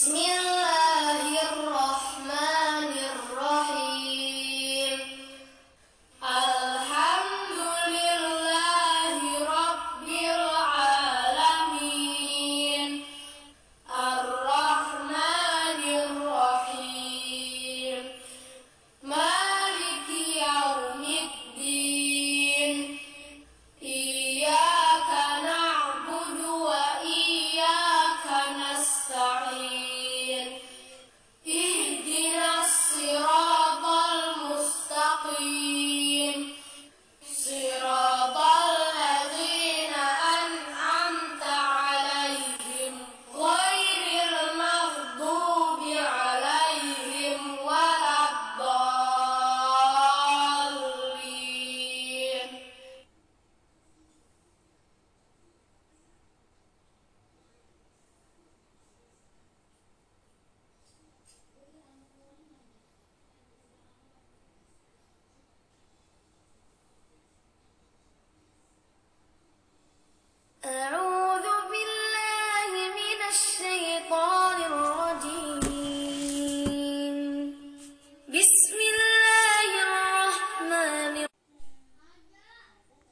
بسم الله